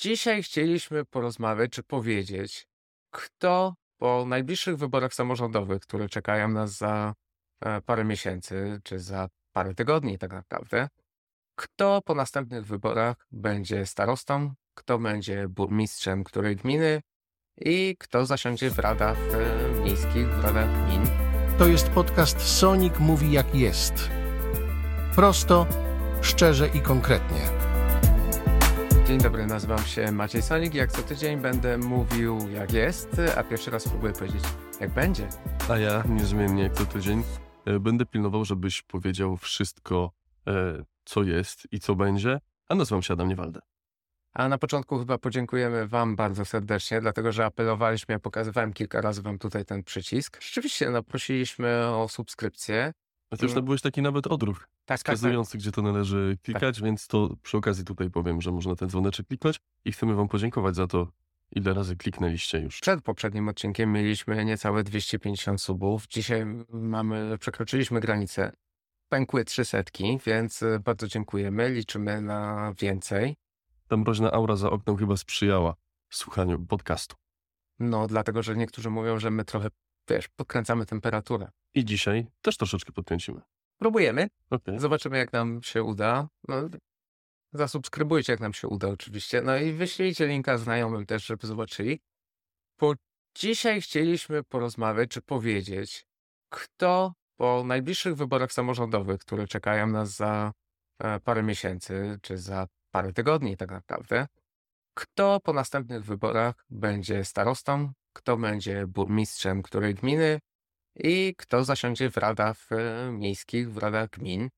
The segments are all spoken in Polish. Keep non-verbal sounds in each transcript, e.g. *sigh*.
Dzisiaj chcieliśmy porozmawiać, czy powiedzieć, kto po najbliższych wyborach samorządowych, które czekają nas za e, parę miesięcy, czy za parę tygodni tak naprawdę, kto po następnych wyborach będzie starostą, kto będzie burmistrzem której gminy i kto zasiądzie w radach e, miejskich, w radach gmin. To jest podcast Sonic Mówi Jak Jest. Prosto, szczerze i konkretnie. Dzień dobry, nazywam się Maciej Sonik. Jak co tydzień będę mówił jak jest, a pierwszy raz spróbuję powiedzieć jak będzie. A ja niezmiennie jak co tydzień e, będę pilnował, żebyś powiedział wszystko, e, co jest i co będzie, a nazywam się Adam Niewalde. A na początku chyba podziękujemy Wam bardzo serdecznie, dlatego że apelowaliśmy, ja pokazywałem kilka razy Wam tutaj ten przycisk. Rzeczywiście, no prosiliśmy o subskrypcję. A ty już Mm. nabyłeś taki nawet odruch Tak, tak, tak. wskazujący, gdzie to należy klikać, więc to przy okazji tutaj powiem, że można ten dzwoneczek kliknąć i chcemy wam podziękować za to, ile razy kliknęliście już. Przed poprzednim odcinkiem mieliśmy niecałe 250 subów. Dzisiaj mamy, przekroczyliśmy granicę. Pękły trzy setki, więc y, bardzo dziękujemy. Liczymy na więcej. Ta mroźna aura za oknem chyba sprzyjała słuchaniu podcastu. No, dlatego, że niektórzy mówią, że my trochę, wiesz, podkręcamy temperaturę. I dzisiaj też troszeczkę podkręcimy. Próbujemy. Okej. Zobaczymy, jak nam się uda. No, zasubskrybujcie, jak nam się uda, oczywiście. No i wyślijcie linka znajomym też, żeby zobaczyli. Bo dzisiaj chcieliśmy porozmawiać, czy powiedzieć, kto po najbliższych wyborach samorządowych, które czekają nas za e, parę miesięcy, czy za parę tygodni tak naprawdę, kto po następnych wyborach będzie starostą, kto będzie burmistrzem której gminy i kto zasiądzie w radach e, miejskich, w radach gmin.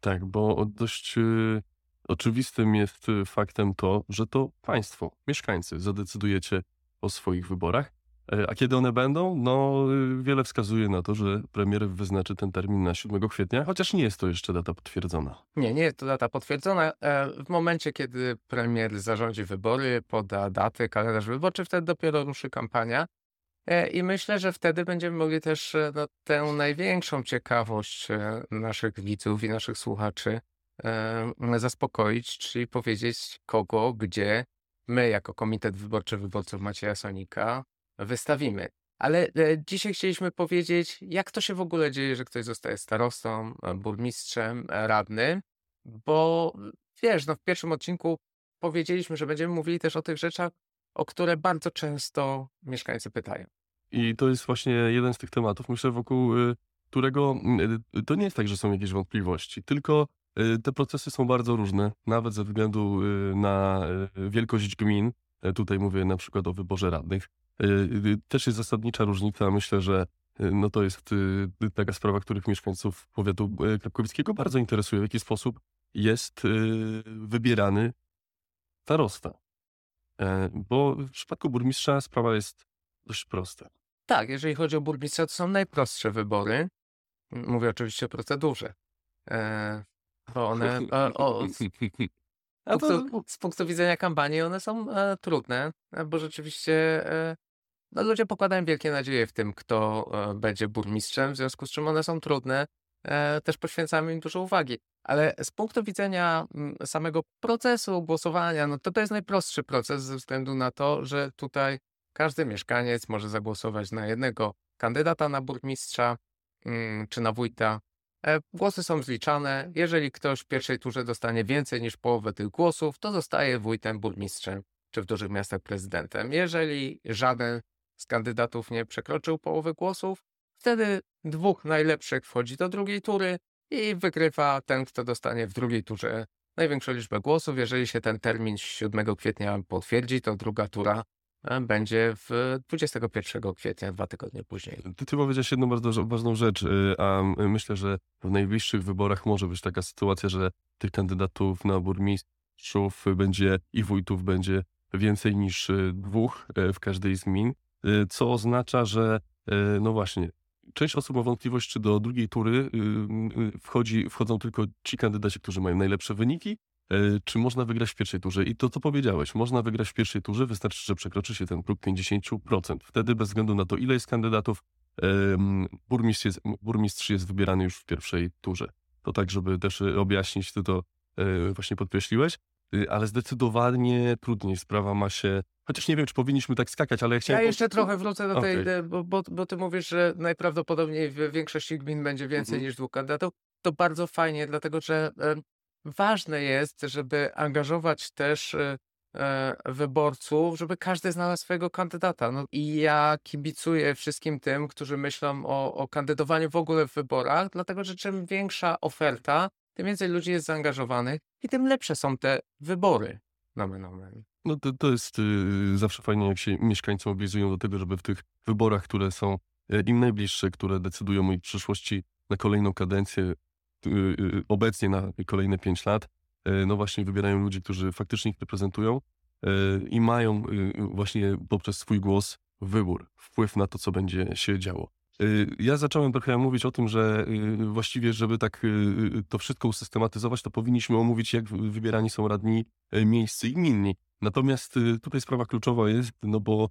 Tak, bo dość y, oczywistym jest y, faktem to, że to państwo, mieszkańcy zadecydujecie o swoich wyborach. E, A kiedy one będą? No, wiele wskazuje na to, że premier wyznaczy ten termin na 7 kwietnia, chociaż nie jest to jeszcze data potwierdzona. Nie, nie jest to data potwierdzona. E, W momencie, kiedy premier zarządzi wybory, poda daty, kalendarz wyborczy, wtedy dopiero ruszy kampania. E, I myślę, że wtedy będziemy mogli też e, no, tę największą ciekawość e, naszych widzów i naszych słuchaczy zaspokoić, czyli powiedzieć kogo, gdzie my jako Komitet Wyborczy Wyborców Macieja Sonika wystawimy. Ale dzisiaj chcieliśmy powiedzieć, jak to się w ogóle dzieje, że ktoś zostaje starostą, burmistrzem, radnym, bo wiesz, no w pierwszym odcinku powiedzieliśmy, że będziemy mówili też o tych rzeczach, o które bardzo często mieszkańcy pytają. I to jest właśnie jeden z tych tematów, myślę, wokół y, którego y, to nie jest tak, że są jakieś wątpliwości, tylko y, te procesy są bardzo różne, nawet ze względu y, na y, wielkość gmin. E, Tutaj mówię na przykład o wyborze radnych. Y, y, Też jest zasadnicza różnica. Myślę, że y, no to jest y, taka sprawa, których mieszkańców powiatu y, krapkowickiego bardzo interesuje, w jaki sposób jest y, wybierany starosta. E, Bo w przypadku burmistrza sprawa jest dość prosta. Tak, jeżeli chodzi o burmistrza, to są najprostsze wybory. Mówię oczywiście o procedurze. E, bo one *laughs* o, *laughs* A to, punktu, z punktu widzenia kampanii one są e, trudne, e, bo rzeczywiście e, no, ludzie pokładają wielkie nadzieje w tym, kto e, będzie burmistrzem, w związku z czym one są trudne. E, też poświęcamy im dużo uwagi. Ale z punktu widzenia mm, samego procesu głosowania, no to to jest najprostszy proces ze względu na to, że tutaj każdy mieszkaniec może zagłosować na jednego kandydata na burmistrza mm, czy na wójta. E, Głosy są zliczane. Jeżeli ktoś w pierwszej turze dostanie więcej niż połowę tych głosów, to zostaje wójtem, burmistrzem czy w dużych miastach prezydentem. Jeżeli żaden z kandydatów nie przekroczył połowy głosów, wtedy dwóch najlepszych wchodzi do drugiej tury i wygrywa ten, kto dostanie w drugiej turze największą liczbę głosów. Jeżeli się ten termin 7 kwietnia potwierdzi, to druga tura e, będzie w 21 kwietnia, dwa tygodnie później. ty, ty powiedziałeś jedną bardzo ważną rzecz, y, a myślę, że w najbliższych wyborach może być taka sytuacja, że tych kandydatów na burmistrzów będzie i wójtów będzie więcej niż y, dwóch y, w każdej z gmin, y, co oznacza, że y, no właśnie, część osób ma wątpliwość, czy do drugiej tury y, y, wchodzi, wchodzą tylko ci kandydaci, którzy mają najlepsze wyniki, y, czy można wygrać w pierwszej turze. I to, co powiedziałeś, można wygrać w pierwszej turze, wystarczy, że przekroczy się ten próg 50%. Wtedy bez względu na to, ile jest kandydatów, burmistrz jest, burmistrz jest wybierany już w pierwszej turze. To tak, żeby też y, objaśnić, ty to y, właśnie podkreśliłeś. y, ale zdecydowanie trudniej sprawa ma się, chociaż nie wiem, czy powinniśmy tak skakać, ale ja chciałem... Ja jeszcze trochę wrócę do tej, e, bo, bo, bo ty mówisz, że najprawdopodobniej w większości gmin będzie więcej Mhm. niż dwóch kandydatów. To bardzo fajnie, dlatego że ważne jest, żeby angażować też e, e, wyborców, żeby każdy znalazł swojego kandydata. No i ja kibicuję wszystkim tym, którzy myślą o, o kandydowaniu w ogóle w wyborach, dlatego że czym większa oferta, tym więcej ludzi jest zaangażowanych i tym lepsze są te wybory. Nomen omen. No to, to jest y, zawsze fajnie, jak się mieszkańcy mobilizują do tego, żeby w tych wyborach, które są e, im najbliższe, które decydują o ich przyszłości na kolejną kadencję, y, y, obecnie na kolejne pięć lat, e, no właśnie wybierają ludzi, którzy faktycznie ich reprezentują e, i mają y, właśnie poprzez swój głos wybór, wpływ na to, co będzie się działo. Y, Ja zacząłem trochę mówić o tym, że y, właściwie, żeby tak y, y, to wszystko usystematyzować, to powinniśmy omówić, jak wybierani są radni miejscy i gminni. Natomiast y, tutaj sprawa kluczowa jest, no bo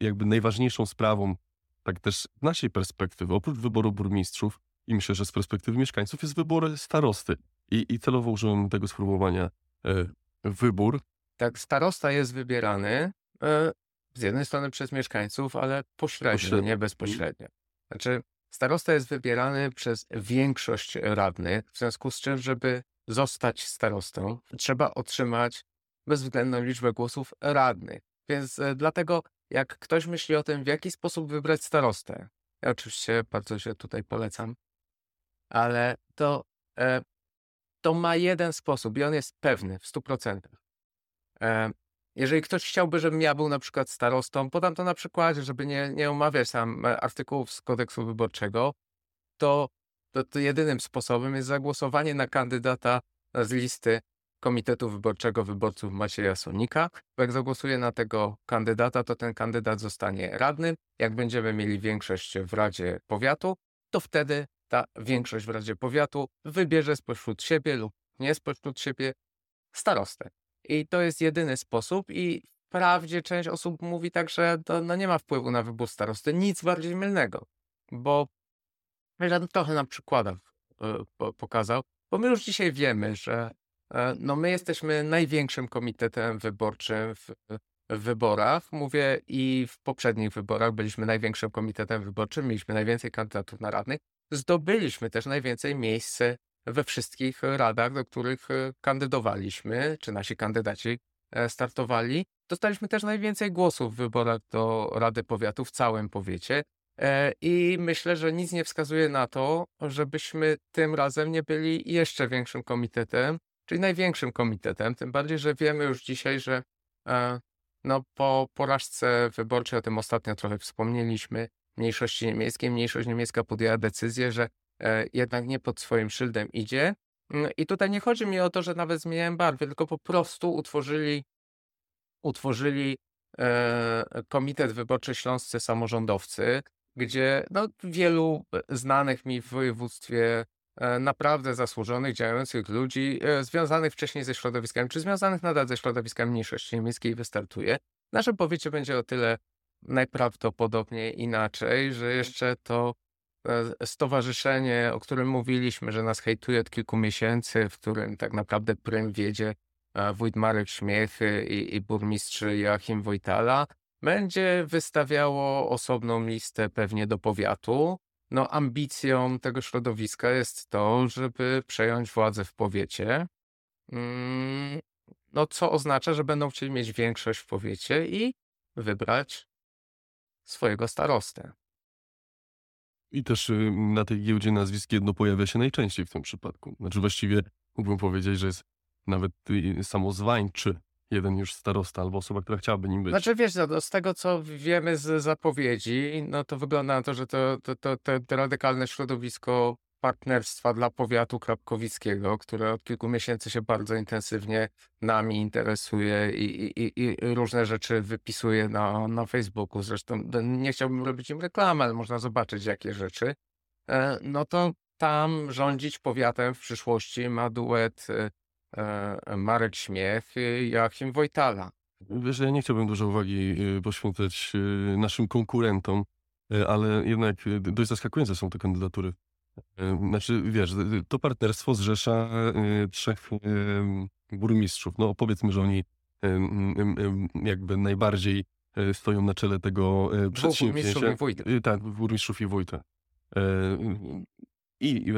jakby najważniejszą sprawą, tak też z naszej perspektywy, oprócz wyboru burmistrzów i myślę, że z perspektywy mieszkańców, jest wybór starosty. I, i celowo użyłem tego sformułowania e, wybór. tak, starosta jest wybierany e, z jednej strony przez mieszkańców, ale pośrednio, Pośrednio. nie bezpośrednio. Znaczy, starosta jest wybierany przez większość radnych, w związku z czym, żeby zostać starostą, trzeba otrzymać bezwzględną liczbę głosów radnych. Więc e, dlatego, jak ktoś myśli o tym, w jaki sposób wybrać starostę, ja oczywiście bardzo się tutaj polecam, ale to, e, to ma jeden sposób i on jest pewny w 100%. E, jeżeli ktoś chciałby, żebym ja był na przykład starostą, podam to na przykładzie, żeby nie, nie omawiać tam artykułów z kodeksu wyborczego, to, to, to jedynym sposobem jest zagłosowanie na kandydata z listy Komitetu Wyborczego Wyborców Macieja Sonika. Jak zagłosuję na tego kandydata, to ten kandydat zostanie radnym. Jak będziemy mieli większość w Radzie Powiatu, to wtedy ta większość w Radzie Powiatu wybierze spośród siebie lub nie spośród siebie starostę. I to jest jedyny sposób i wprawdzie część osób mówi tak, że to no nie ma wpływu na wybór starosty. Nic bardziej mylnego, bo ja trochę na przykładach e, po- pokazał, bo my już dzisiaj wiemy, że e, no my jesteśmy największym komitetem wyborczym w, w wyborach. Mówię i w poprzednich wyborach byliśmy największym komitetem wyborczym, mieliśmy najwięcej kandydatów na radnych. Zdobyliśmy też najwięcej miejsc we wszystkich radach, do których e, kandydowaliśmy, czy nasi kandydaci e, startowali. Dostaliśmy też najwięcej głosów w wyborach do Rady Powiatu w całym powiecie. E, I myślę, że nic nie wskazuje na to, żebyśmy tym razem nie byli jeszcze większym komitetem, czyli największym komitetem. Tym bardziej, że wiemy już dzisiaj, że e, no, po porażce wyborczej, o tym ostatnio trochę wspomnieliśmy, mniejszości niemieckiej, mniejszość niemiecka podjęła decyzję, że e, jednak nie pod swoim szyldem idzie. Mm, I tutaj nie chodzi mi o to, że nawet zmieniają barwy, tylko po prostu utworzyli, utworzyli Komitet Wyborczy Śląscy Samorządowcy, gdzie no, wielu znanych mi w województwie e, naprawdę zasłużonych, działających ludzi, e, związanych wcześniej ze środowiskami, czy związanych nadal ze środowiskami mniejszości niemieckiej wystartuje. W naszym powiecie będzie o tyle najprawdopodobniej inaczej, że jeszcze to e, stowarzyszenie, o którym mówiliśmy, że nas hejtuje od kilku miesięcy, w którym tak naprawdę prym wiedzie e, wójt Marek Śmiech i, i burmistrz Joachim Wojtala, będzie wystawiało osobną listę pewnie do powiatu. No, ambicją tego środowiska jest to, żeby przejąć władzę w powiecie. Mm, No, co oznacza, że będą chcieli mieć większość w powiecie i wybrać swojego starostę. I też y, na tej giełdzie nazwisk jedno pojawia się najczęściej w tym przypadku. Znaczy właściwie mógłbym powiedzieć, że jest nawet y, samozwańczy jeden już starosta albo osoba, która chciałaby nim być. Znaczy wiesz, no, z tego co wiemy z zapowiedzi, no to wygląda na to, że to, to, to, to, to radykalne środowisko partnerstwa dla powiatu krapkowickiego, które od kilku miesięcy się bardzo intensywnie nami interesuje i, i, i- różne rzeczy wypisuje na, na Facebooku. Zresztą no, nie chciałbym robić im reklamy, ale można zobaczyć jakie rzeczy. E, No to tam rządzić powiatem w przyszłości ma duet e, Marek Śmiech i Joachim Wojtala. Wiesz, ja nie chciałbym dużo uwagi y, poświęcać y, naszym konkurentom, y, ale jednak y, dość zaskakujące są te kandydatury E, Znaczy, wiesz, y, to partnerstwo zrzesza y, trzech y, burmistrzów. No powiedzmy, że oni y, y, y, jakby najbardziej y, stoją na czele tego y, przedsięwzięcia. burmistrzów i wójt. Y, Tak, burmistrzów i wójta. I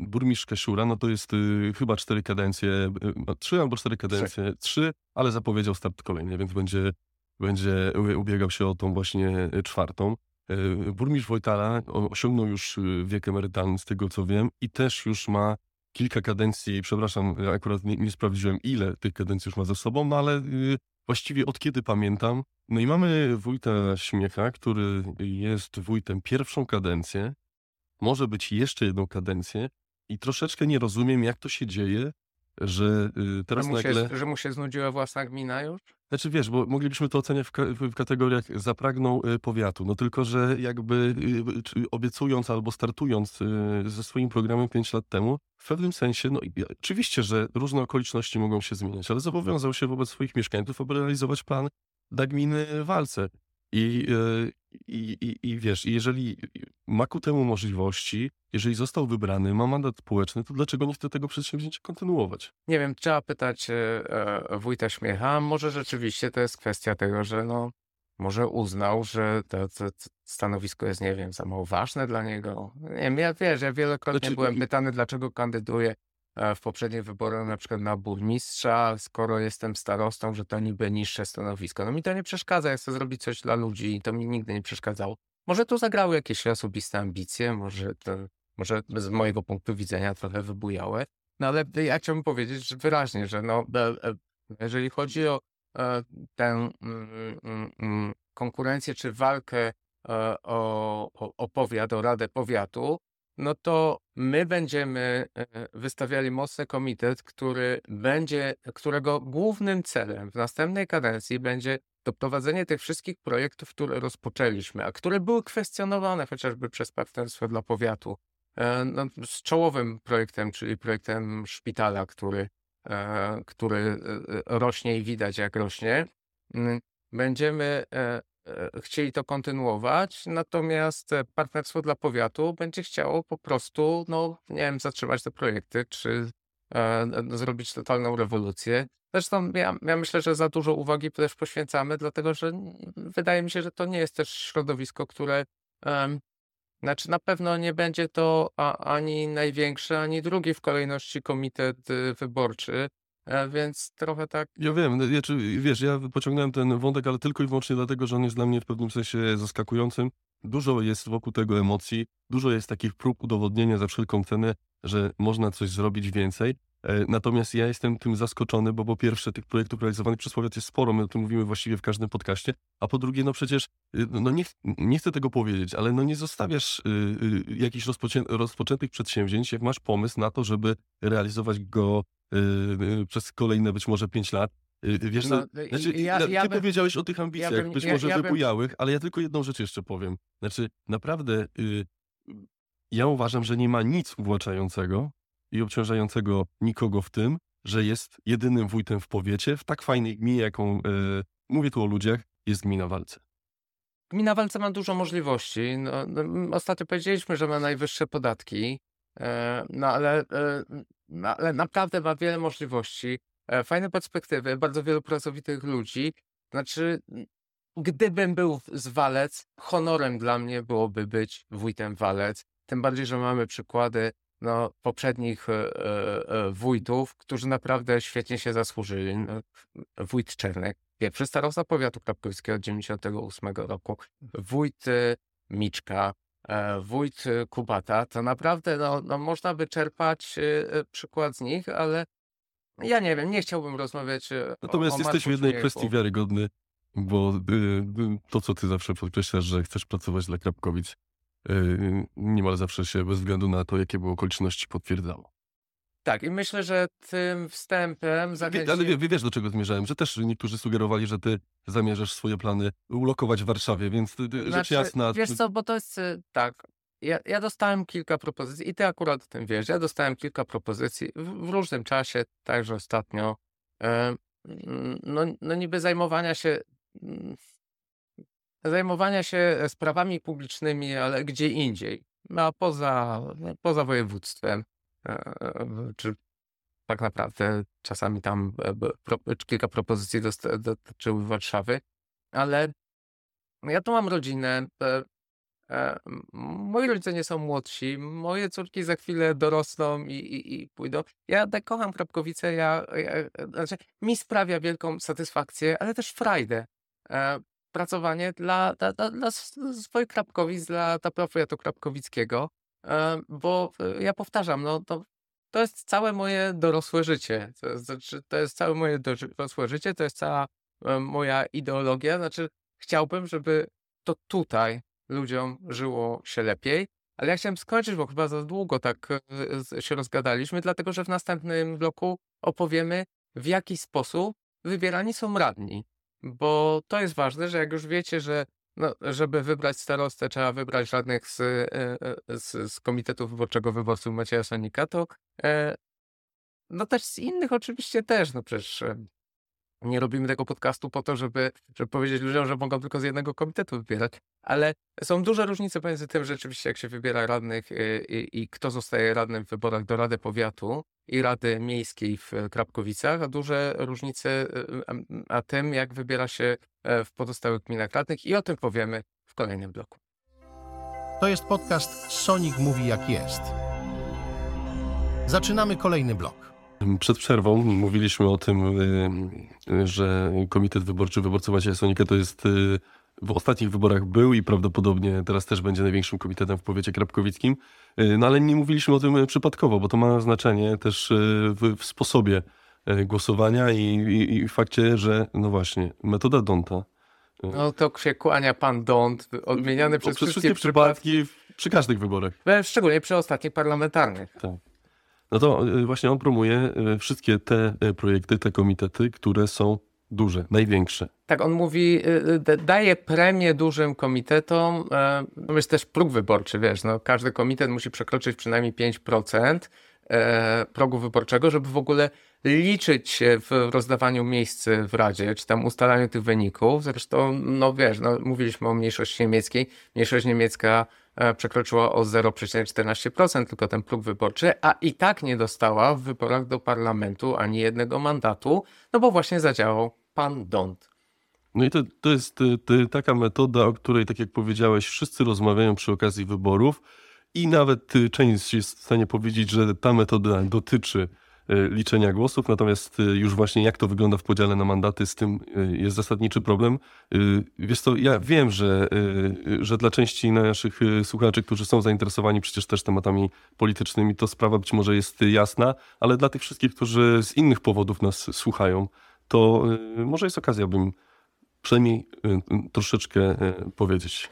burmistrz Kasiura, no to jest y, chyba cztery kadencje, y, no, trzy albo cztery kadencje, trzy, ale zapowiedział start kolejny, więc będzie, będzie ubiegał się o tą właśnie y, czwartą. E, Burmistrz Wojtala osiągnął już y, wiek emerytalny, z tego co wiem, i też już ma kilka kadencji, przepraszam, akurat nie, nie sprawdziłem, ile tych kadencji już ma ze sobą, no ale y, właściwie od kiedy pamiętam. No i mamy wójta Śmiecha, który jest wójtem pierwszą kadencję, może być jeszcze jedną kadencję i troszeczkę nie rozumiem, jak to się dzieje, że y, Że teraz mu, nagle... się, że mu się znudziła własna gmina już? Znaczy wiesz, bo moglibyśmy to oceniać w, ka- w kategoriach zapragnął y, powiatu, no tylko, że jakby y, czy obiecując albo startując y, ze swoim programem 5 lat temu, w pewnym sensie, no i- oczywiście, że różne okoliczności mogą się zmieniać, ale zobowiązał się wobec swoich mieszkańców, aby realizować plan dla gminy Walce. I, y, i, i, I wiesz, jeżeli ma ku temu możliwości, jeżeli został wybrany, ma mandat społeczny, to dlaczego nie chce tego przedsięwzięcia kontynuować? Nie wiem, trzeba pytać e, e, wójta Śmiecha. Może rzeczywiście to jest kwestia tego, że no, może uznał, że to, to, to stanowisko jest, nie wiem, za mało ważne dla niego. Nie wiem, ja wiesz, ja wielokrotnie Znaczy, byłem pytany, dlaczego kandyduję e, w poprzednich wyborach na przykład na burmistrza, skoro jestem starostą, że to niby niższe stanowisko. No mi to nie przeszkadza, ja chcę zrobić coś dla ludzi i to mi nigdy nie przeszkadzało. Może tu zagrały jakieś osobiste ambicje, może to, może z mojego punktu widzenia trochę wybujałe, no ale ja chciałbym powiedzieć że wyraźnie, że no, e, e, jeżeli chodzi o e, tę mm, mm, mm, konkurencję czy walkę e, o, o, o powiat, o Radę Powiatu, no to my będziemy e, wystawiali mocny komitet, który będzie, którego głównym celem w następnej kadencji będzie doprowadzenie tych wszystkich projektów, które rozpoczęliśmy, a które były kwestionowane chociażby przez Partnerstwo dla Powiatu, e, no, z czołowym projektem, czyli projektem szpitala, który, e, który rośnie i widać jak rośnie. Mm, Będziemy chcieli to kontynuować, natomiast e, Partnerstwo dla Powiatu będzie chciało po prostu, no nie wiem, zatrzymać te projekty, czy e, zrobić totalną rewolucję. Zresztą ja, ja myślę, że za dużo uwagi też poświęcamy, dlatego że wydaje mi się, że to nie jest też środowisko, które em, znaczy na pewno nie będzie to ani największy, ani drugi w kolejności komitet y, wyborczy, e, więc trochę tak Ja wiem, no, ja, czy, wiesz, ja pociągnąłem ten wątek, ale tylko i wyłącznie dlatego, że on jest dla mnie w pewnym sensie zaskakującym. Dużo jest wokół tego emocji, dużo jest takich prób udowodnienia za wszelką cenę, że można coś zrobić więcej. E, Natomiast ja jestem tym zaskoczony, bo po pierwsze tych projektów realizowanych przez powiat jest sporo, my o tym mówimy właściwie w każdym podcaście, a po drugie, no przecież, y, no nie, ch- nie chcę tego powiedzieć, ale no nie zostawiasz y, y, jakichś rozpoczę, rozpoczętych przedsięwzięć, jak masz pomysł na to, żeby realizować go przez kolejne być może pięć lat. Y, Wiesz, No, znaczy, ja- ja, ja ty bym- powiedziałeś o tych ambicjach, bym- być ja- może ja wybujałych, ale ja tylko jedną rzecz jeszcze powiem. Znaczy, naprawdę, y, ja uważam, że nie ma nic uwłaczającego i obciążającego nikogo w tym, że jest jedynym wójtem w powiecie, w tak fajnej gminie, jaką, y, mówię tu o ludziach, jest gmina Walce. Gmina Walce ma dużo możliwości. No, no, ostatnio powiedzieliśmy, że ma najwyższe podatki, e, no, ale, ale naprawdę ma wiele możliwości, e, fajne perspektywy, bardzo wielu pracowitych ludzi. Znaczy, gdybym był z Walec, honorem dla mnie byłoby być wójtem Walec. Tym bardziej, że mamy przykłady no, poprzednich e, e, e, wójtów, którzy naprawdę świetnie się zasłużyli. No, wójt Czernek, pierwszy starosta powiatu krapkowskiego od 98 roku, wójt e, Miczka, wójt e, Kubata, to naprawdę no, no, można by czerpać e, e, przykład z nich, ale ja nie wiem, nie chciałbym rozmawiać e, o, Natomiast o jesteś w jednej kwestii wiarygodny, bo to, co ty zawsze podkreślasz, że chcesz pracować dla Krapkowic, niemal zawsze się bez względu na to, jakie były okoliczności, potwierdzało. Tak, i myślę, że tym wstępem zachęci... ale wie, wie- wiesz, do czego zmierzałem, że też niektórzy sugerowali, że ty zamierzasz swoje plany ulokować w Warszawie, więc ty, ty, rzecz Znaczy, jasna... Wiesz co, bo to jest y, tak. Ja, ja dostałem kilka propozycji i ty akurat o tym wiesz. Ja dostałem kilka propozycji w, w różnym czasie, także ostatnio. E, no, no niby zajmowania się mm, zajmowania się sprawami publicznymi, ale gdzie indziej. a poza, poza województwem, czy tak naprawdę czasami tam e, kilka propozycji dotyczyły Warszawy, ale ja tu mam rodzinę. e, e, Moi rodzice nie są młodsi, moje córki za chwilę dorosną i, i, i pójdą. Ja tak kocham Krapkowice, ja, ja, znaczy, mi sprawia wielką satysfakcję, ale też frajdę. E, pracowanie dla, dla, dla, dla swoich Krapkowic, dla Taprofiatu Krapkowickiego, e, bo e, ja powtarzam, no to, to jest całe moje dorosłe życie. To, znaczy, to jest całe moje dorosłe życie, to jest cała e, moja ideologia. Znaczy, chciałbym, żeby to tutaj ludziom żyło się lepiej. Ale ja chciałem skończyć, bo chyba za długo tak e, się rozgadaliśmy, dlatego że w następnym bloku opowiemy, w jaki sposób wybierani są radni. Bo to jest ważne, że jak już wiecie, że no, żeby wybrać starostę, trzeba wybrać radnych z, e, e, z, z Komitetu Wyborczego Wyborców Macieja Sonika, to e, no też z innych oczywiście też, no przecież nie robimy tego podcastu po to, żeby, żeby powiedzieć ludziom, że mogą tylko z jednego komitetu wybierać, ale są duże różnice pomiędzy tym rzeczywiście, jak się wybiera radnych y, i, i kto zostaje radnym w wyborach do Rady Powiatu i Rady Miejskiej w Krapkowicach, a duże różnice y, a, a tym, jak wybiera się e, w pozostałych gminach radnych i o tym powiemy w kolejnym bloku. To jest podcast Sonik Mówi Jak Jest. Zaczynamy kolejny blok. Przed przerwą mówiliśmy o tym, y, że Komitet Wyborczy Wyborców Macieja Sonika to jest y, w ostatnich wyborach był i prawdopodobnie teraz też będzie największym komitetem w powiecie krapkowickim. Y, No ale nie mówiliśmy o tym przypadkowo, bo to ma znaczenie też w, w sposobie głosowania i, i, i fakcie, że no właśnie, metoda Donta No to się kłania pan Dąd, odmieniany przez, przez wszystkie przypadki, w- przy każdych wyborach. e, szczególnie przy ostatnich parlamentarnych. No to y, właśnie on promuje y, wszystkie te y, projekty, te komitety, które są duże, największe. Tak, on mówi, da- daje premię dużym komitetom. e, No jest też próg wyborczy, wiesz, no, każdy komitet musi przekroczyć przynajmniej 5% e, progu wyborczego, żeby w ogóle liczyć się w rozdawaniu miejsc w Radzie, czy tam ustalaniu tych wyników. Zresztą, no wiesz, no, mówiliśmy o mniejszości niemieckiej. Mniejszość niemiecka przekroczyła o 0,14% tylko ten próg wyborczy, a i tak nie dostała w wyborach do parlamentu ani jednego mandatu, no bo właśnie zadziałał pan Dont. No i to, to jest y, y, taka metoda, o której, tak jak powiedziałeś, wszyscy rozmawiają przy okazji wyborów i nawet y, część jest w stanie powiedzieć, że ta metoda dotyczy y, liczenia głosów, natomiast y, już właśnie jak to wygląda w podziale na mandaty, z tym y, jest zasadniczy problem. Y, Wiesz co, ja wiem, że, y, że dla części naszych y, słuchaczy, którzy są zainteresowani przecież też tematami politycznymi, to sprawa być może jest jasna, ale dla tych wszystkich, którzy z innych powodów nas słuchają, to y, może jest okazja, bym przynajmniej y, y, troszeczkę y, powiedzieć.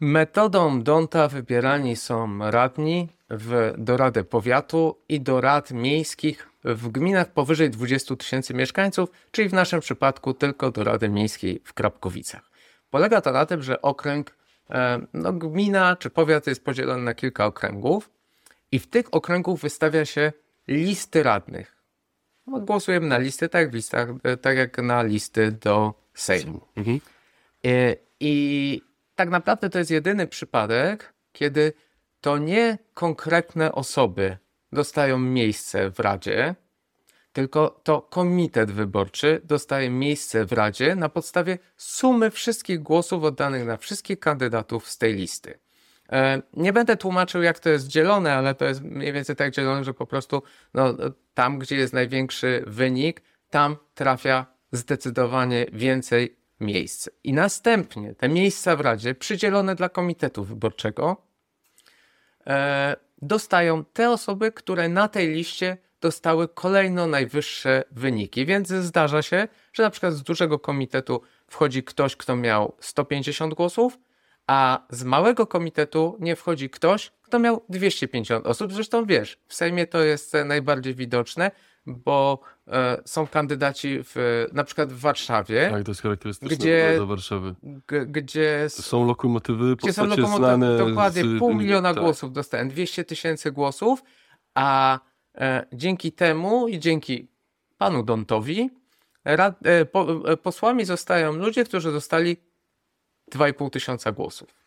Metodą Donta wybierani są radni w, do Rady Powiatu i do rad miejskich w gminach powyżej 20 tysięcy mieszkańców, czyli w naszym przypadku tylko do Rady Miejskiej w Krapkowicach. Polega to na tym, że okręg, e, no gmina czy powiat jest podzielony na kilka okręgów i w tych okręgów wystawia się listy radnych. No, głosujemy na listy, tak listach, e, tak jak na listy do Sejmu. Mhm. I, I tak naprawdę to jest jedyny przypadek, kiedy to nie konkretne osoby dostają miejsce w Radzie, tylko to komitet wyborczy dostaje miejsce w Radzie na podstawie sumy wszystkich głosów oddanych na wszystkich kandydatów z tej listy. E, Nie będę tłumaczył, jak to jest dzielone, ale to jest mniej więcej tak dzielone, że po prostu no, tam, gdzie jest największy wynik, tam trafia zdecydowanie więcej miejsc. I następnie te miejsca w Radzie, przydzielone dla komitetu wyborczego, e, dostają te osoby, które na tej liście dostały kolejno najwyższe wyniki. Więc zdarza się, że na przykład z dużego komitetu wchodzi ktoś, kto miał 150 głosów, a z małego komitetu nie wchodzi ktoś, kto miał 250 osób. Zresztą wiesz, w Sejmie to jest najbardziej widoczne, bo e, są kandydaci w, na przykład w Warszawie, Tak, to jest charakterystyczne Gdzie- dla Warszawy. g- gdzie Są lokomotywy, gdzie są lokomotywy, znane. dokładnie z- pół miliona tak. głosów dostałem, 200 tysięcy głosów, a e, dzięki temu i dzięki panu Dontowi rad, e, po, e, posłami zostają ludzie, którzy dostali 2,5 tysiąca głosów.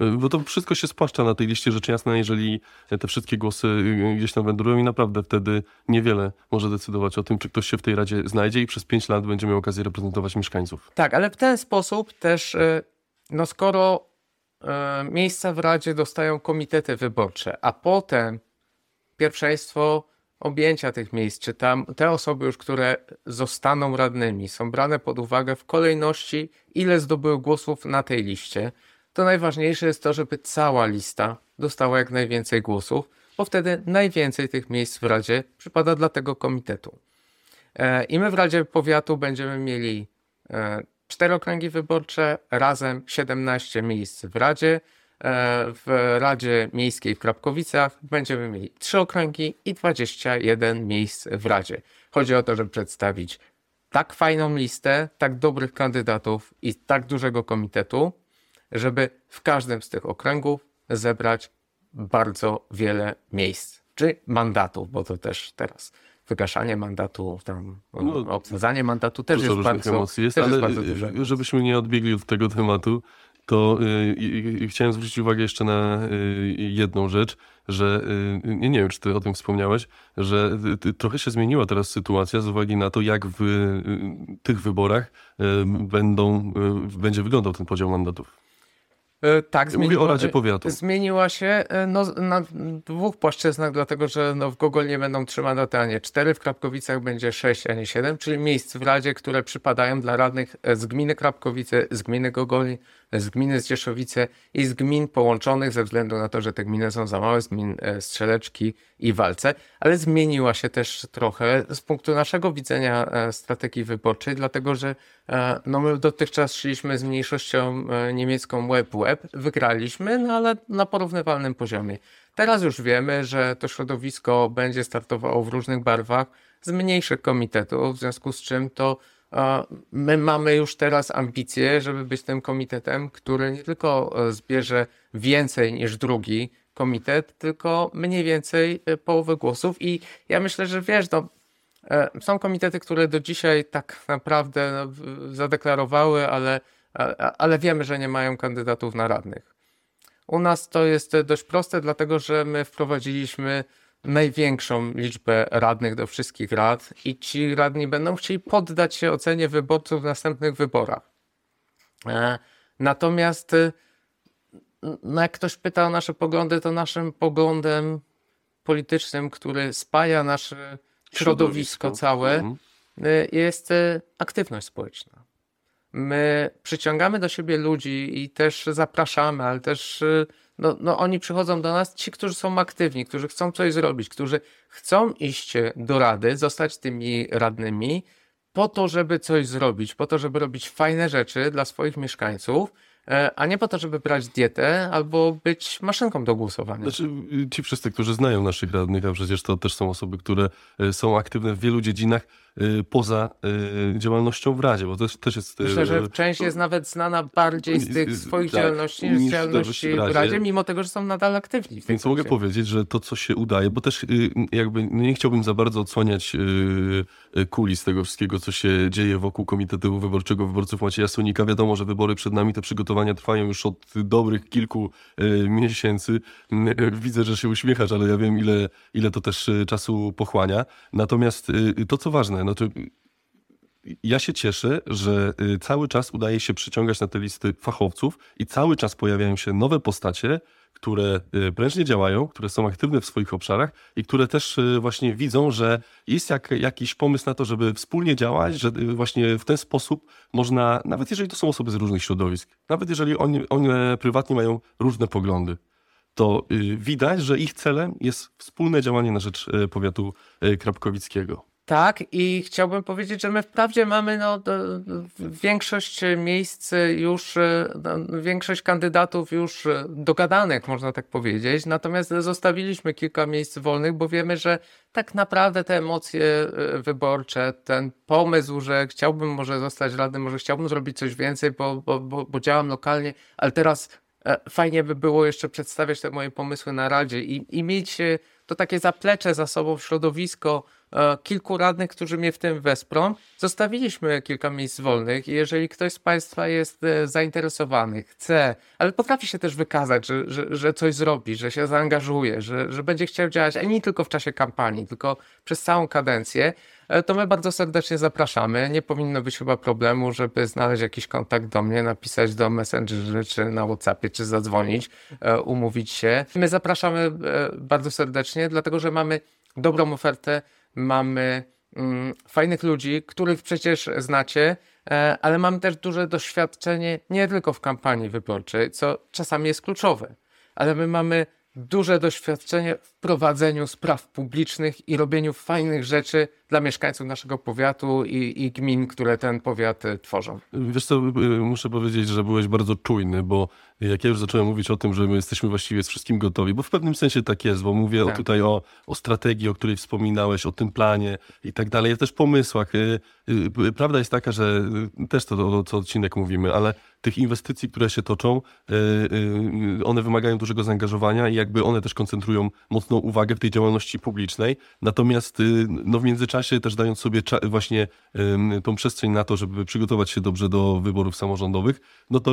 Y, Bo to wszystko się spłaszcza na tej liście rzecz jasna, jeżeli te wszystkie głosy y, gdzieś tam wędrują i naprawdę wtedy niewiele może decydować o tym, czy ktoś się w tej radzie znajdzie i przez pięć lat będzie miał okazję reprezentować mieszkańców. Tak, ale w ten sposób też, e, no skoro e, miejsca w Radzie dostają komitety wyborcze, a potem pierwszeństwo objęcia tych miejsc, czy tam te osoby już, które zostaną radnymi, są brane pod uwagę w kolejności, ile zdobyły głosów na tej liście, to najważniejsze jest to, żeby cała lista dostała jak najwięcej głosów, bo wtedy najwięcej tych miejsc w Radzie przypada dla tego komitetu. E, I my w Radzie Powiatu będziemy mieli e, cztery okręgi wyborcze, razem 17 miejsc w Radzie. E, W Radzie Miejskiej w Krapkowicach będziemy mieli trzy okręgi i 21 miejsc w Radzie. Chodzi o to, żeby przedstawić tak fajną listę, tak dobrych kandydatów i tak dużego komitetu, żeby w każdym z tych okręgów zebrać bardzo wiele miejsc, czy mandatów, bo to też teraz wygaszanie mandatu, tam No, obsadzanie mandatu też Dużo jest bardzo, emocji jest, też ale jest bardzo duże. y, żebyśmy nie odbiegli od tego tematu, to y, y, y, chciałem zwrócić uwagę jeszcze na y, jedną rzecz, że nie, nie wiem, czy ty o tym wspomniałeś, że trochę się zmieniła teraz sytuacja z uwagi na to, jak w tych wyborach będą, będzie wyglądał ten podział mandatów. E, Tak, Mówię zmieniła, o Radzie Powiatu. Zmieniła się e, no, na dwóch płaszczyznach, dlatego że no, w Gogol nie będą trzy mandaty, a nie cztery. W Krapkowicach będzie sześć, a nie siedem, czyli miejsc w Radzie, które przypadają dla radnych e, z gminy Krapkowice, z gminy Gogoli, z gminy Zdzieszowice i z gmin połączonych ze względu na to, że te gminy są za małe, z gmin e, Strzeleczki i Walce, ale zmieniła się też trochę z punktu naszego widzenia e, strategii wyborczej, dlatego że e, no, my dotychczas szliśmy z mniejszością niemiecką web-web, wygraliśmy, no ale na porównywalnym poziomie. Teraz już wiemy, że to środowisko będzie startowało w różnych barwach z mniejszych komitetów, w związku z czym to my mamy już teraz ambicje, żeby być tym komitetem, który nie tylko e, zbierze więcej niż drugi komitet, tylko mniej więcej e, połowę głosów i ja myślę, że wiesz, no, e, są komitety, które do dzisiaj tak naprawdę no, zadeklarowały, ale, ale wiemy, że nie mają kandydatów na radnych. U nas to jest dość proste, dlatego że my wprowadziliśmy największą liczbę radnych do wszystkich rad i ci radni będą chcieli poddać się ocenie wyborców w następnych wyborach. E, Natomiast e, no jak ktoś pyta o nasze poglądy, to naszym poglądem politycznym, który spaja nasze środowisko całe, Mhm. y, jest y, aktywność społeczna. My przyciągamy do siebie ludzi i też zapraszamy, ale też y, no, no oni przychodzą do nas, ci, którzy są aktywni, którzy chcą coś zrobić, którzy chcą iść do rady, zostać tymi radnymi, po to, żeby coś zrobić, po to, żeby robić fajne rzeczy dla swoich mieszkańców, e, a nie po to, żeby brać dietę albo być maszynką do głosowania. Znaczy, ci wszyscy, którzy znają naszych radnych, a przecież to też są osoby, które y, są aktywne w wielu dziedzinach poza y, działalnością w Radzie, bo to też, też jest... y, Myślę, że część jest nawet znana bardziej z tych swoich Tak, działalności niż działalności w w Radzie. Radzie, mimo tego, że są nadal aktywni. w Więc mogę powiedzieć, że to, co się udaje, bo też y, jakby nie chciałbym za bardzo odsłaniać y, y, kulis tego wszystkiego, co się dzieje wokół Komitetu Wyborczego Wyborców Macieja Sonika. Wiadomo, że wybory przed nami, te przygotowania trwają już od dobrych kilku y, miesięcy. Y, Widzę, że się uśmiechasz, ale ja wiem, ile, ile to też y, czasu pochłania. Natomiast y, to, co ważne, no to ja się cieszę, że y, cały czas udaje się przyciągać na te listy fachowców i cały czas pojawiają się nowe postacie, które y, prężnie działają, które są aktywne w swoich obszarach i które też y, właśnie widzą, że jest jak, jakiś pomysł na to, żeby wspólnie działać, że właśnie w ten sposób można, nawet jeżeli to są osoby z różnych środowisk, nawet jeżeli oni, one prywatnie mają różne poglądy, to widać, że ich celem jest wspólne działanie na rzecz powiatu krapkowickiego. Tak, i chciałbym powiedzieć, że my wprawdzie mamy no, większość miejsc już, e, no, większość kandydatów już e, dogadanych, można tak powiedzieć, natomiast zostawiliśmy kilka miejsc wolnych, bo wiemy, że tak naprawdę te emocje e, wyborcze, ten pomysł, że chciałbym może zostać radnym, może chciałbym zrobić coś więcej, bo, bo, bo, bo działam lokalnie, ale teraz fajnie by było jeszcze przedstawiać te moje pomysły na Radzie i, i mieć to takie zaplecze za sobą, środowisko, kilku radnych, którzy mnie w tym wesprą. Zostawiliśmy kilka miejsc wolnych i jeżeli ktoś z Państwa jest e, zainteresowany, chce, ale potrafi się też wykazać, że, że, że coś zrobi, że się zaangażuje, że, że będzie chciał działać, a nie tylko w czasie kampanii, tylko przez całą kadencję, e, to my bardzo serdecznie zapraszamy. Nie powinno być chyba problemu, żeby znaleźć jakiś kontakt do mnie, napisać do Messengerzy, czy na Whatsappie, czy zadzwonić, e, umówić się. My zapraszamy e, bardzo serdecznie, dlatego że mamy dobrą ofertę, mamy mm, fajnych ludzi, których przecież znacie, e, ale mamy też duże doświadczenie nie tylko w kampanii wyborczej, co czasami jest kluczowe, ale my mamy duże doświadczenie w prowadzeniu spraw publicznych i robieniu fajnych rzeczy dla mieszkańców naszego powiatu i, i gmin, które ten powiat e, tworzą. Wiesz co, y, muszę powiedzieć, że byłeś bardzo czujny, bo jak ja już zacząłem mówić o tym, że my jesteśmy właściwie z wszystkim gotowi, bo w pewnym sensie tak jest, bo mówię Tak. o, tutaj o, o strategii, o której wspominałeś, o tym planie i tak dalej, też pomysłach. Y, y, Prawda jest taka, że y, też to, co odcinek mówimy, ale tych inwestycji, które się toczą, y, y, one wymagają dużego zaangażowania i jakby one też koncentrują mocną uwagę w tej działalności publicznej. Natomiast y, no w międzyczasie też dając sobie właśnie tą przestrzeń na to, żeby przygotować się dobrze do wyborów samorządowych, no to,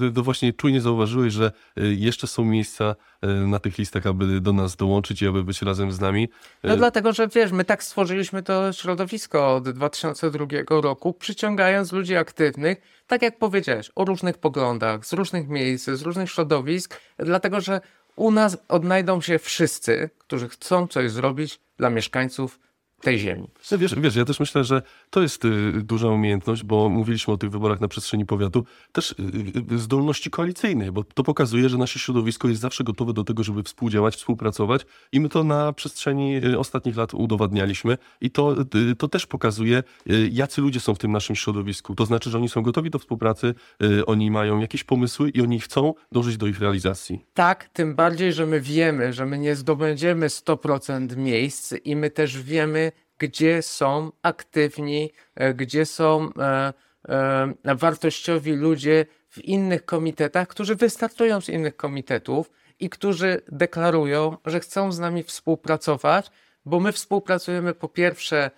yy, to właśnie czujnie zauważyłeś, że y, jeszcze są miejsca y, na tych listach, aby do nas dołączyć i aby być razem z nami. No Y, dlatego, że wiesz, my tak stworzyliśmy to środowisko od 2002 roku, przyciągając ludzi aktywnych, tak jak powiedziałeś, o różnych poglądach, z różnych miejsc, z różnych środowisk, dlatego, że u nas odnajdą się wszyscy, którzy chcą coś zrobić dla mieszkańców tej ziemi. No Wiesz, wiesz, ja też myślę, że to jest y, duża umiejętność, bo mówiliśmy o tych wyborach na przestrzeni powiatu, też y, y, zdolności koalicyjnej, bo to pokazuje, że nasze środowisko jest zawsze gotowe do tego, żeby współdziałać, współpracować i my to na przestrzeni y, ostatnich lat udowadnialiśmy i to, y, to też pokazuje, y, jacy ludzie są w tym naszym środowisku. To znaczy, że oni są gotowi do współpracy, y, oni mają jakieś pomysły i oni chcą dążyć do ich realizacji. Tak, tym bardziej, że my wiemy, że my nie zdobędziemy 100% miejsc i my też wiemy, gdzie są aktywni, e, gdzie są e, e, wartościowi ludzie w innych komitetach, którzy wystartują z innych komitetów i którzy deklarują, że chcą z nami współpracować, bo my współpracujemy po pierwsze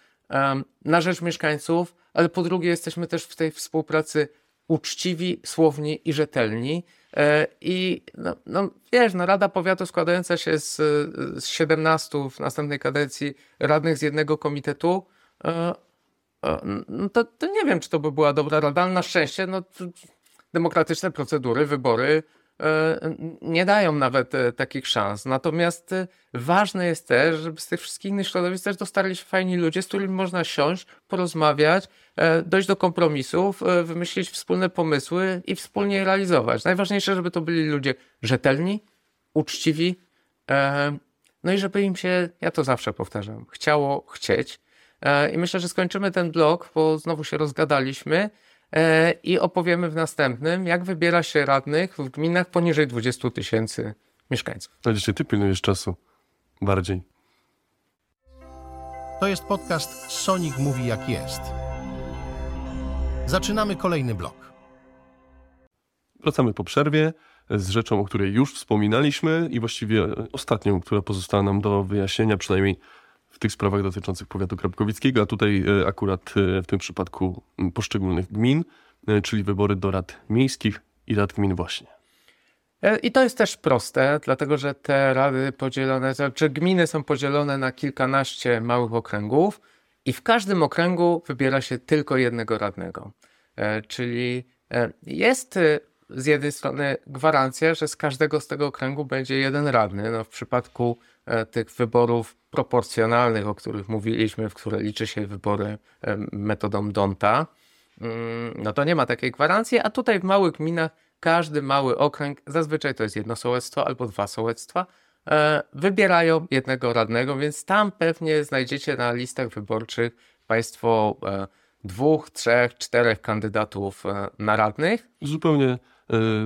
na rzecz mieszkańców, ale po drugie jesteśmy też w tej współpracy uczciwi, słowni i rzetelni. E, I no, no, wiesz, no, Rada Powiatu składająca się z, z 17 w następnej kadencji radnych z jednego komitetu, e, e, no to, to nie wiem, czy to by była dobra rada, ale na szczęście no, demokratyczne procedury, wybory nie dają nawet e, takich szans. Natomiast e, ważne jest też, żeby z tych wszystkich innych środowisk też dostali się fajni ludzie, z którymi można siąść, porozmawiać, e, dojść do kompromisów, e, wymyślić wspólne pomysły i wspólnie je realizować. Najważniejsze, żeby to byli ludzie rzetelni, uczciwi, e, no i żeby im się, ja to zawsze powtarzam, chciało chcieć. E, I myślę, że skończymy ten blok, bo znowu się rozgadaliśmy e, i opowiemy w następnym, jak wybiera się radnych w gminach poniżej 20 tysięcy mieszkańców. No dzisiaj ty pilnujesz czasu bardziej. To jest podcast Sonic Mówi Jak Jest. Zaczynamy kolejny blok. Wracamy po przerwie z rzeczą, o której już wspominaliśmy i właściwie ostatnią, która pozostała nam do wyjaśnienia, przynajmniej w tych sprawach dotyczących powiatu krapkowickiego, a tutaj e, akurat e, w tym przypadku poszczególnych gmin, e, czyli wybory do rad miejskich i rad gmin właśnie. I to jest też proste, dlatego że te rady podzielone, znaczy gminy są podzielone na kilkanaście małych okręgów i w każdym okręgu wybiera się tylko jednego radnego. Czyli jest z jednej strony gwarancja, że z każdego z tego okręgu będzie jeden radny. No, w przypadku tych wyborów proporcjonalnych, o których mówiliśmy, w które liczy się wybory e, metodą Donta, Mm, no to nie ma takiej gwarancji, a tutaj w małych gminach każdy mały okręg, zazwyczaj to jest jedno sołectwo albo dwa sołectwa, e, wybierają jednego radnego, więc tam pewnie znajdziecie na listach wyborczych Państwo e, dwóch, trzech, czterech kandydatów e, na radnych. Zupełnie e,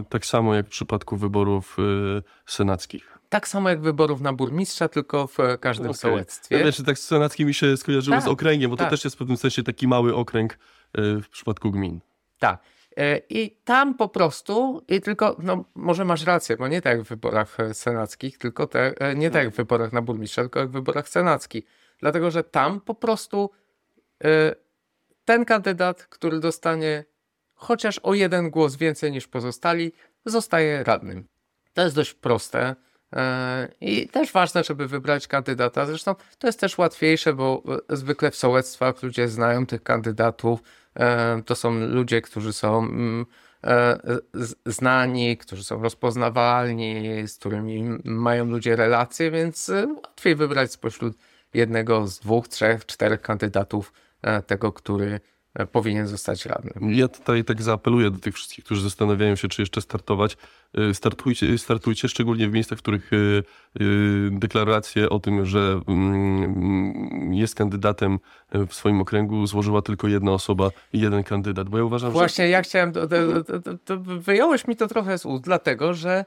tak samo jak w przypadku wyborów e, senackich. Tak samo jak wyborów na burmistrza, tylko w e, każdym Okej. sołectwie. Wiesz, tak z senackim mi się skojarzyło Tak, z okręgiem, bo to tak. też jest w pewnym sensie taki mały okręg e, w przypadku gmin. Tak. E, I tam po prostu, i tylko, no może masz rację, bo nie tak jak w wyborach senackich, tylko te, nie tak jak w wyborach na burmistrza, tylko jak w wyborach senackich. Dlatego, że tam po prostu ten kandydat, który dostanie chociaż o jeden głos więcej niż pozostali, zostaje radnym. To jest dość proste. I też ważne, żeby wybrać kandydata. Zresztą to jest też łatwiejsze, bo zwykle w sołectwach ludzie znają tych kandydatów, E, to są ludzie, którzy są mm, e, znani, którzy są rozpoznawalni, z którymi mają ludzie relacje, więc e, łatwiej wybrać spośród jednego z dwóch, trzech, czterech kandydatów tego, który E, powinien zostać radnym. Ja tutaj tak zaapeluję do tych wszystkich, którzy zastanawiają się, czy jeszcze startować. E, startujcie, startujcie szczególnie w miejscach, w których e, deklarację o tym, że mm, jest kandydatem w swoim okręgu złożyła tylko jedna osoba i jeden kandydat. Bo ja uważam, Właśnie że... ja chciałem, to, to, to, to wyjąłeś mi to trochę z ust, dlatego, że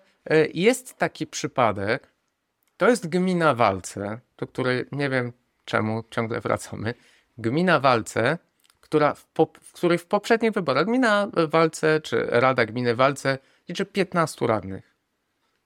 jest taki przypadek, to jest gmina Walce, do której nie wiem czemu ciągle wracamy. Gmina Walce która w, po, w której w poprzednich wyborach gmina Walce, czy Rada Gminy Walce liczy 15 radnych.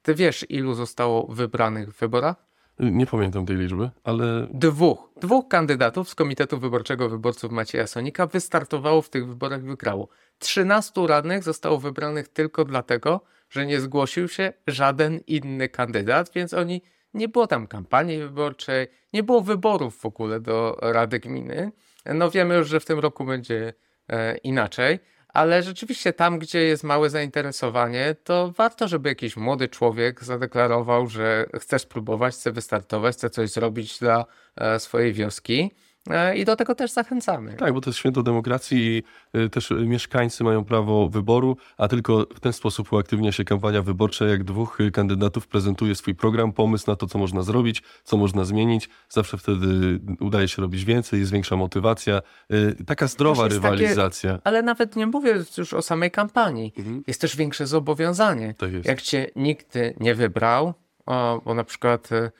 Ty wiesz, ilu zostało wybranych w wyborach? Nie pamiętam tej liczby, ale. Dwóch. Dwóch kandydatów z Komitetu Wyborczego Wyborców Macieja Sonika wystartowało w tych wyborach i wygrało. 13 radnych zostało wybranych tylko dlatego, że nie zgłosił się żaden inny kandydat, więc oni nie było tam kampanii wyborczej, nie było wyborów w ogóle do Rady Gminy. No wiemy już, że w tym roku będzie e, inaczej, ale rzeczywiście tam, gdzie jest małe zainteresowanie, to warto, żeby jakiś młody człowiek zadeklarował, że chce spróbować, chce wystartować, chce coś zrobić dla e, swojej wioski. E, I do tego też zachęcamy. Tak, bo to jest święto demokracji i e, też mieszkańcy mają prawo wyboru, a tylko w ten sposób uaktywnia się kampania wyborcza, jak dwóch kandydatów prezentuje swój program, pomysł na to, co można zrobić, co można zmienić. Zawsze wtedy udaje się robić więcej, jest większa motywacja. E, taka zdrowa rywalizacja. Takie, ale nawet nie mówię już o samej kampanii. Mhm. Jest też większe zobowiązanie. Tak jest. Jak cię nikt nie wybrał, o, bo na przykład E,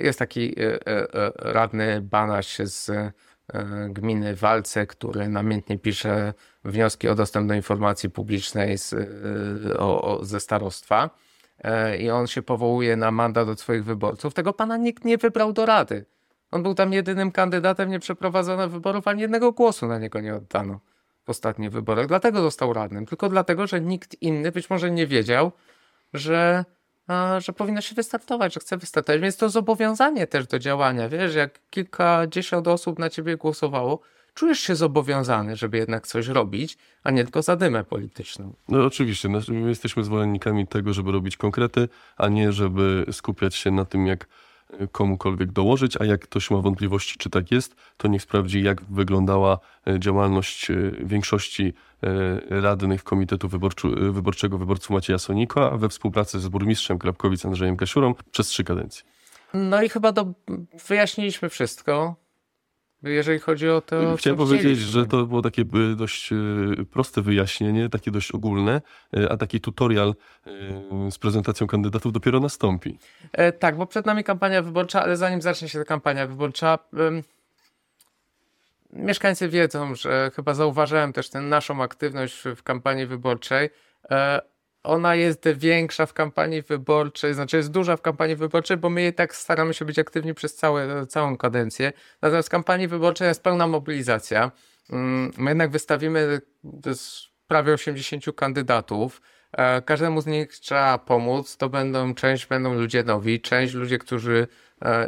jest taki e, e, radny Banaś z gminy Walce, który namiętnie pisze wnioski o dostęp do informacji publicznej z, o, o, ze starostwa i on się powołuje na mandat od swoich wyborców. Tego pana nikt nie wybrał do rady. On był tam jedynym kandydatem, nie przeprowadzono wyborów, ani jednego głosu na niego nie oddano w ostatnich wyborach. Dlatego został radnym. Tylko dlatego, że nikt inny być może nie wiedział, że że powinno się wystartować, że chce wystartować. Więc to zobowiązanie też do działania. Wiesz, jak kilkadziesiąt osób na ciebie głosowało, czujesz się zobowiązany, żeby jednak coś robić, a nie tylko zadymę polityczną. No oczywiście, my jesteśmy zwolennikami tego, żeby robić konkrety, a nie żeby skupiać się na tym, jak komukolwiek dołożyć, a jak ktoś ma wątpliwości, czy tak jest, to niech sprawdzi, jak wyglądała e, działalność e, większości radnych Komitetu Wyborczego Wyborców Macieja Sonika we współpracy z burmistrzem Krapkowic Andrzejem Kasiurą przez trzy kadencje. No i chyba do, wyjaśniliśmy wszystko jeżeli chodzi o to. Chciałem powiedzieć, że to było takie y, dość proste wyjaśnienie, takie dość ogólne, a taki tutorial z prezentacją kandydatów dopiero nastąpi. E, tak, bo przed nami kampania wyborcza, ale zanim zacznie się ta kampania wyborcza, mieszkańcy wiedzą, że chyba zauważyłem też tę naszą aktywność w kampanii wyborczej. E, ona jest większa w kampanii wyborczej, znaczy jest duża w kampanii wyborczej, bo my tak staramy się być aktywni przez całe, całą kadencję. Natomiast w kampanii wyborczej jest pełna mobilizacja. Mm, my jednak wystawimy prawie 80 kandydatów. E, każdemu z nich trzeba pomóc. To będą, część będą ludzie nowi, część ludzie, którzy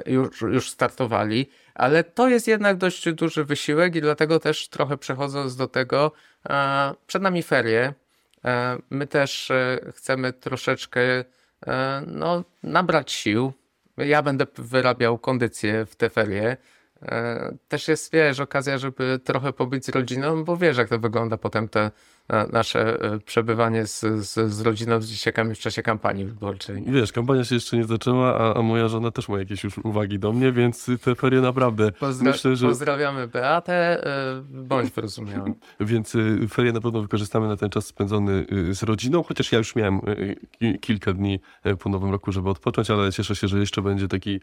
już, już startowali, ale to jest jednak dość duży wysiłek i dlatego też trochę przechodząc do tego, e, przed nami ferie, E, my też e, chcemy troszeczkę e, no, nabrać sił. Ja będę wyrabiał kondycję w te ferie. Też jest, wiesz, okazja, żeby trochę pobyć z rodziną, bo wiesz, jak to wygląda potem te nasze e, przebywanie z, z, z rodziną, z dzieciakami w czasie kampanii wyborczej. Wiesz, kampania się jeszcze nie zaczęła, a, a moja żona też ma jakieś już uwagi do mnie, więc te ferie naprawdę Pozdra myślę, że... Pozdrawiamy Beatę, e, bądź wyrozumiały. *laughs* więc e, ferie na pewno wykorzystamy na ten czas spędzony z rodziną, chociaż ja już miałem kilka dni po nowym roku, żeby odpocząć, ale cieszę się, że jeszcze będzie taki,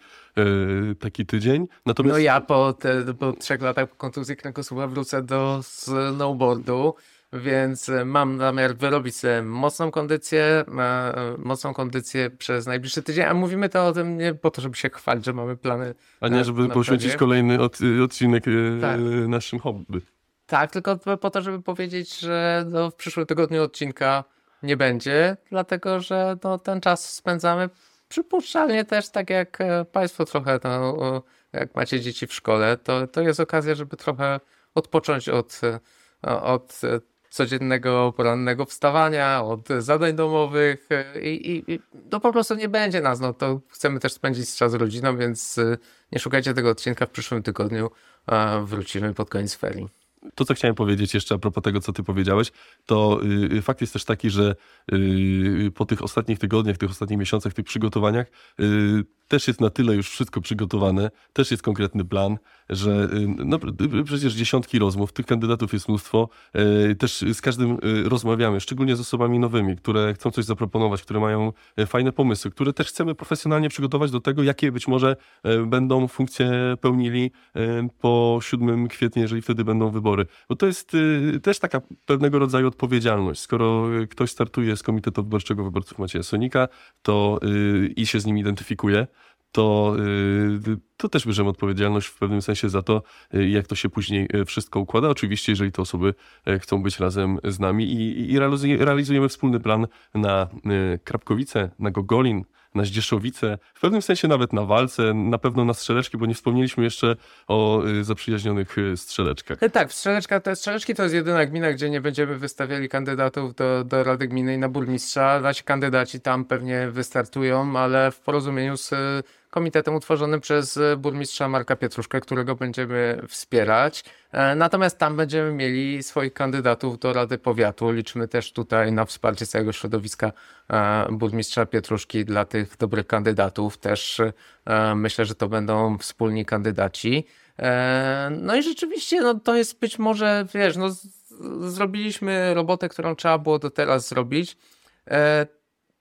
taki tydzień. Natomiast... No ja po, te, po trzech latach kontuzji kręgosłupa wrócę do snowboardu więc e, mam zamiar wyrobić sobie mocną kondycję, e, mocną kondycję przez najbliższy tydzień, a mówimy to o tym nie po to, żeby się chwalić, że mamy plany. A nie, na- żeby na poświęcić kolejny od, odcinek e, Tak. naszym hobby. Tak, tylko po- to, żeby powiedzieć, że no, w przyszłym tygodniu odcinka nie będzie, dlatego że no, ten czas spędzamy przypuszczalnie też tak jak e, Państwo trochę, no, jak macie dzieci w szkole, to, to jest okazja, żeby trochę odpocząć od, e, od e, codziennego porannego wstawania, od zadań domowych e, i, i, i po prostu nie będzie nas, no to chcemy też spędzić czas z rodziną, więc e, nie szukajcie tego odcinka w przyszłym tygodniu, wrócimy pod koniec ferii. To, co chciałem powiedzieć jeszcze a propos tego, co ty powiedziałeś, to y, fakt jest też taki, że y, po tych ostatnich tygodniach, tych ostatnich miesiącach, tych przygotowaniach y, też jest na tyle już wszystko przygotowane, też jest konkretny plan, że y, no, przecież dziesiątki rozmów, tych kandydatów jest mnóstwo, też z każdym rozmawiamy, szczególnie z osobami nowymi, które chcą coś zaproponować, które mają fajne pomysły, które też chcemy profesjonalnie przygotować do tego, jakie być może będą funkcje pełnili po 7 kwietnia, jeżeli wtedy będą wybory. Bo to jest y, też taka pewnego rodzaju odpowiedzialność. Skoro y, ktoś startuje z Komitetu Wyborczego Wyborców Macieja Sonika to, y, i się z nim identyfikuje, to, to też bierzemy odpowiedzialność w pewnym sensie za to, jak to się później wszystko układa. Oczywiście, jeżeli te osoby chcą być razem z nami i, i realizuje- realizujemy wspólny plan na Krapkowice, na Gogolin, na Zdzieszowice, w pewnym sensie nawet na walce, na pewno na strzeleczki, bo nie wspomnieliśmy jeszcze o y, zaprzyjaźnionych y, strzeleczkach. Tak, Strzeleczka to, Strzeleczki to jest jedyna gmina, gdzie nie będziemy wystawiali kandydatów do, do Rady Gminy i na burmistrza. Nasi kandydaci tam pewnie wystartują, ale w porozumieniu z komitetem utworzonym przez e, burmistrza Marka Pietruszkę, którego będziemy wspierać. E, Natomiast tam będziemy mieli swoich kandydatów do Rady Powiatu. Liczymy też tutaj na wsparcie całego środowiska e, burmistrza Pietruszki dla tych dobrych kandydatów. Też myślę, że to będą wspólni kandydaci. No i rzeczywiście, no to jest być może, wiesz, no zrobiliśmy robotę, którą trzeba było do teraz zrobić.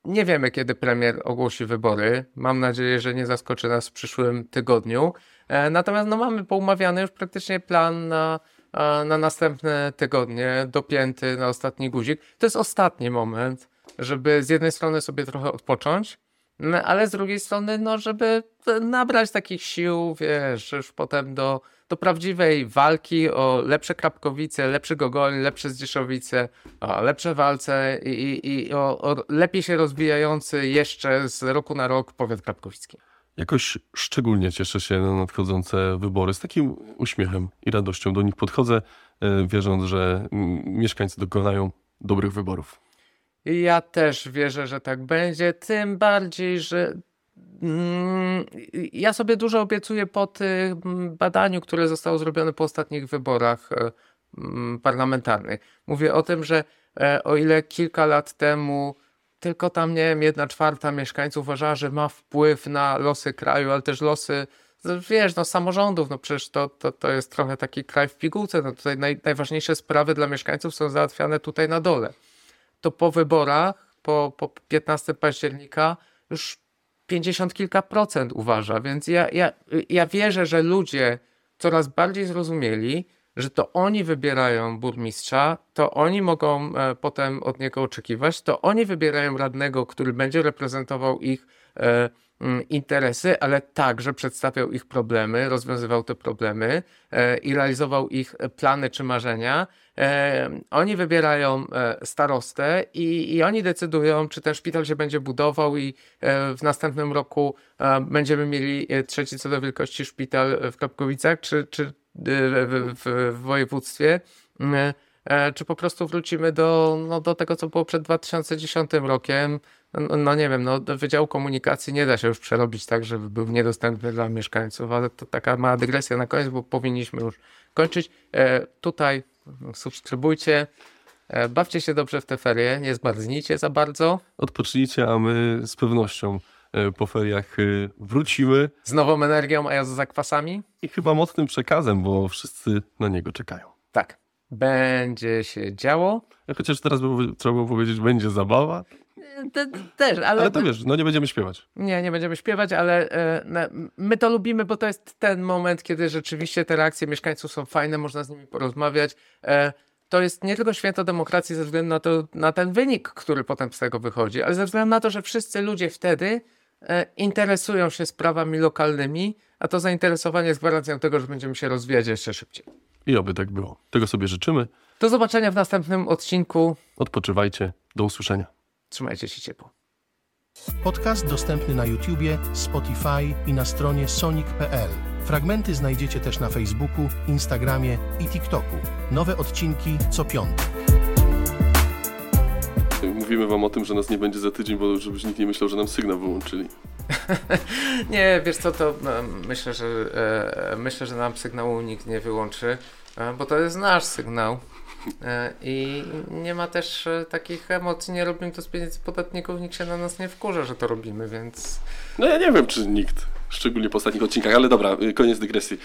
E, Nie wiemy, kiedy premier ogłosi wybory. Mam nadzieję, że nie zaskoczy nas w przyszłym tygodniu. E, Natomiast no, mamy poumawiany już praktycznie plan na, a, na następne tygodnie, dopięty na ostatni guzik. To jest ostatni moment, żeby z jednej strony sobie trochę odpocząć, no, ale z drugiej strony, no, żeby nabrać takich sił, wiesz, już potem do, do prawdziwej walki o lepsze Krapkowice, lepszy Gogolin, lepsze Zdzieszowice, o lepsze walce i, i, i o, o lepiej się rozwijający jeszcze z roku na rok powiat krapkowicki. Jakoś szczególnie cieszę się na nadchodzące wybory. Z takim uśmiechem i radością do nich podchodzę, e, wierząc, że mieszkańcy dokonają dobrych wyborów. Ja też wierzę, że tak będzie, tym bardziej, że mm, ja sobie dużo obiecuję po tym badaniu, które zostało zrobione po ostatnich wyborach e, mm, parlamentarnych. Mówię o tym, że e, o ile kilka lat temu tylko tam, nie wiem, jedna czwarta mieszkańców uważała, że ma wpływ na losy kraju, ale też losy, wiesz, no samorządów, no przecież to, to, to jest trochę taki kraj w pigułce, no tutaj naj, najważniejsze sprawy dla mieszkańców są załatwiane tutaj na dole to po wyborach, po, po 15 października, już 50 kilka procent uważa. Więc ja, ja, ja wierzę, że ludzie coraz bardziej zrozumieli, że to oni wybierają burmistrza, to oni mogą e, potem od niego oczekiwać, to oni wybierają radnego, który będzie reprezentował ich interesy, ale także przedstawiał ich problemy, rozwiązywał te problemy e, i realizował ich plany czy marzenia. E, oni wybierają e, starostę i, i oni decydują, czy ten szpital się będzie budował i e, w następnym roku e, będziemy mieli e, trzeci co do wielkości szpital w Kapkowicach, czy, czy e, w, w, w województwie. E, e, Czy po prostu wrócimy do, no, do tego, co było przed 2010 rokiem? No, no nie wiem, no, Wydział Komunikacji nie da się już przerobić tak, żeby był niedostępny dla mieszkańców, ale to taka mała dygresja na koniec, bo powinniśmy już kończyć. E, tutaj subskrybujcie, e, bawcie się dobrze w te ferie, nie zmarznijcie za bardzo. Odpocznijcie, a my z pewnością e, po feriach e, wrócimy Z nową energią, a ja z zakwasami? i chyba mocnym przekazem, bo wszyscy na niego czekają. Tak. Będzie się działo. Chociaż teraz by, trzeba było powiedzieć, będzie zabawa, Te, też, ale, ale to wiesz, no nie będziemy śpiewać. Nie, nie będziemy śpiewać, ale e, my to lubimy, bo to jest ten moment, kiedy rzeczywiście te reakcje mieszkańców są fajne, można z nimi porozmawiać. E, to jest nie tylko święto demokracji ze względu na, to, na ten wynik, który potem z tego wychodzi, ale ze względu na to, że wszyscy ludzie wtedy e, interesują się sprawami lokalnymi, a to zainteresowanie jest gwarancją tego, że będziemy się rozwijać jeszcze szybciej. I oby tak było. Tego sobie życzymy. Do zobaczenia w następnym odcinku. Odpoczywajcie. Do usłyszenia. Trzymajcie się ciepło. Podcast dostępny na YouTubie, Spotify i na stronie sonic.pl. Fragmenty znajdziecie też na Facebooku, Instagramie i TikToku. Nowe odcinki co piątek. Mówimy wam o tym, że nas nie będzie za tydzień, bo żebyś nikt nie myślał, że nam sygnał wyłączyli. *laughs* Nie, wiesz co, to myślę, że e, myślę, że nam sygnału nikt nie wyłączy, e, bo to jest nasz sygnał. E, I nie ma też e, takich emocji, nie robimy to z pieniędzy podatników, nikt się na nas nie wkurza, że to robimy, więc No ja nie wiem, czy nikt. Szczególnie po ostatnich odcinkach, ale dobra, y, koniec dygresji.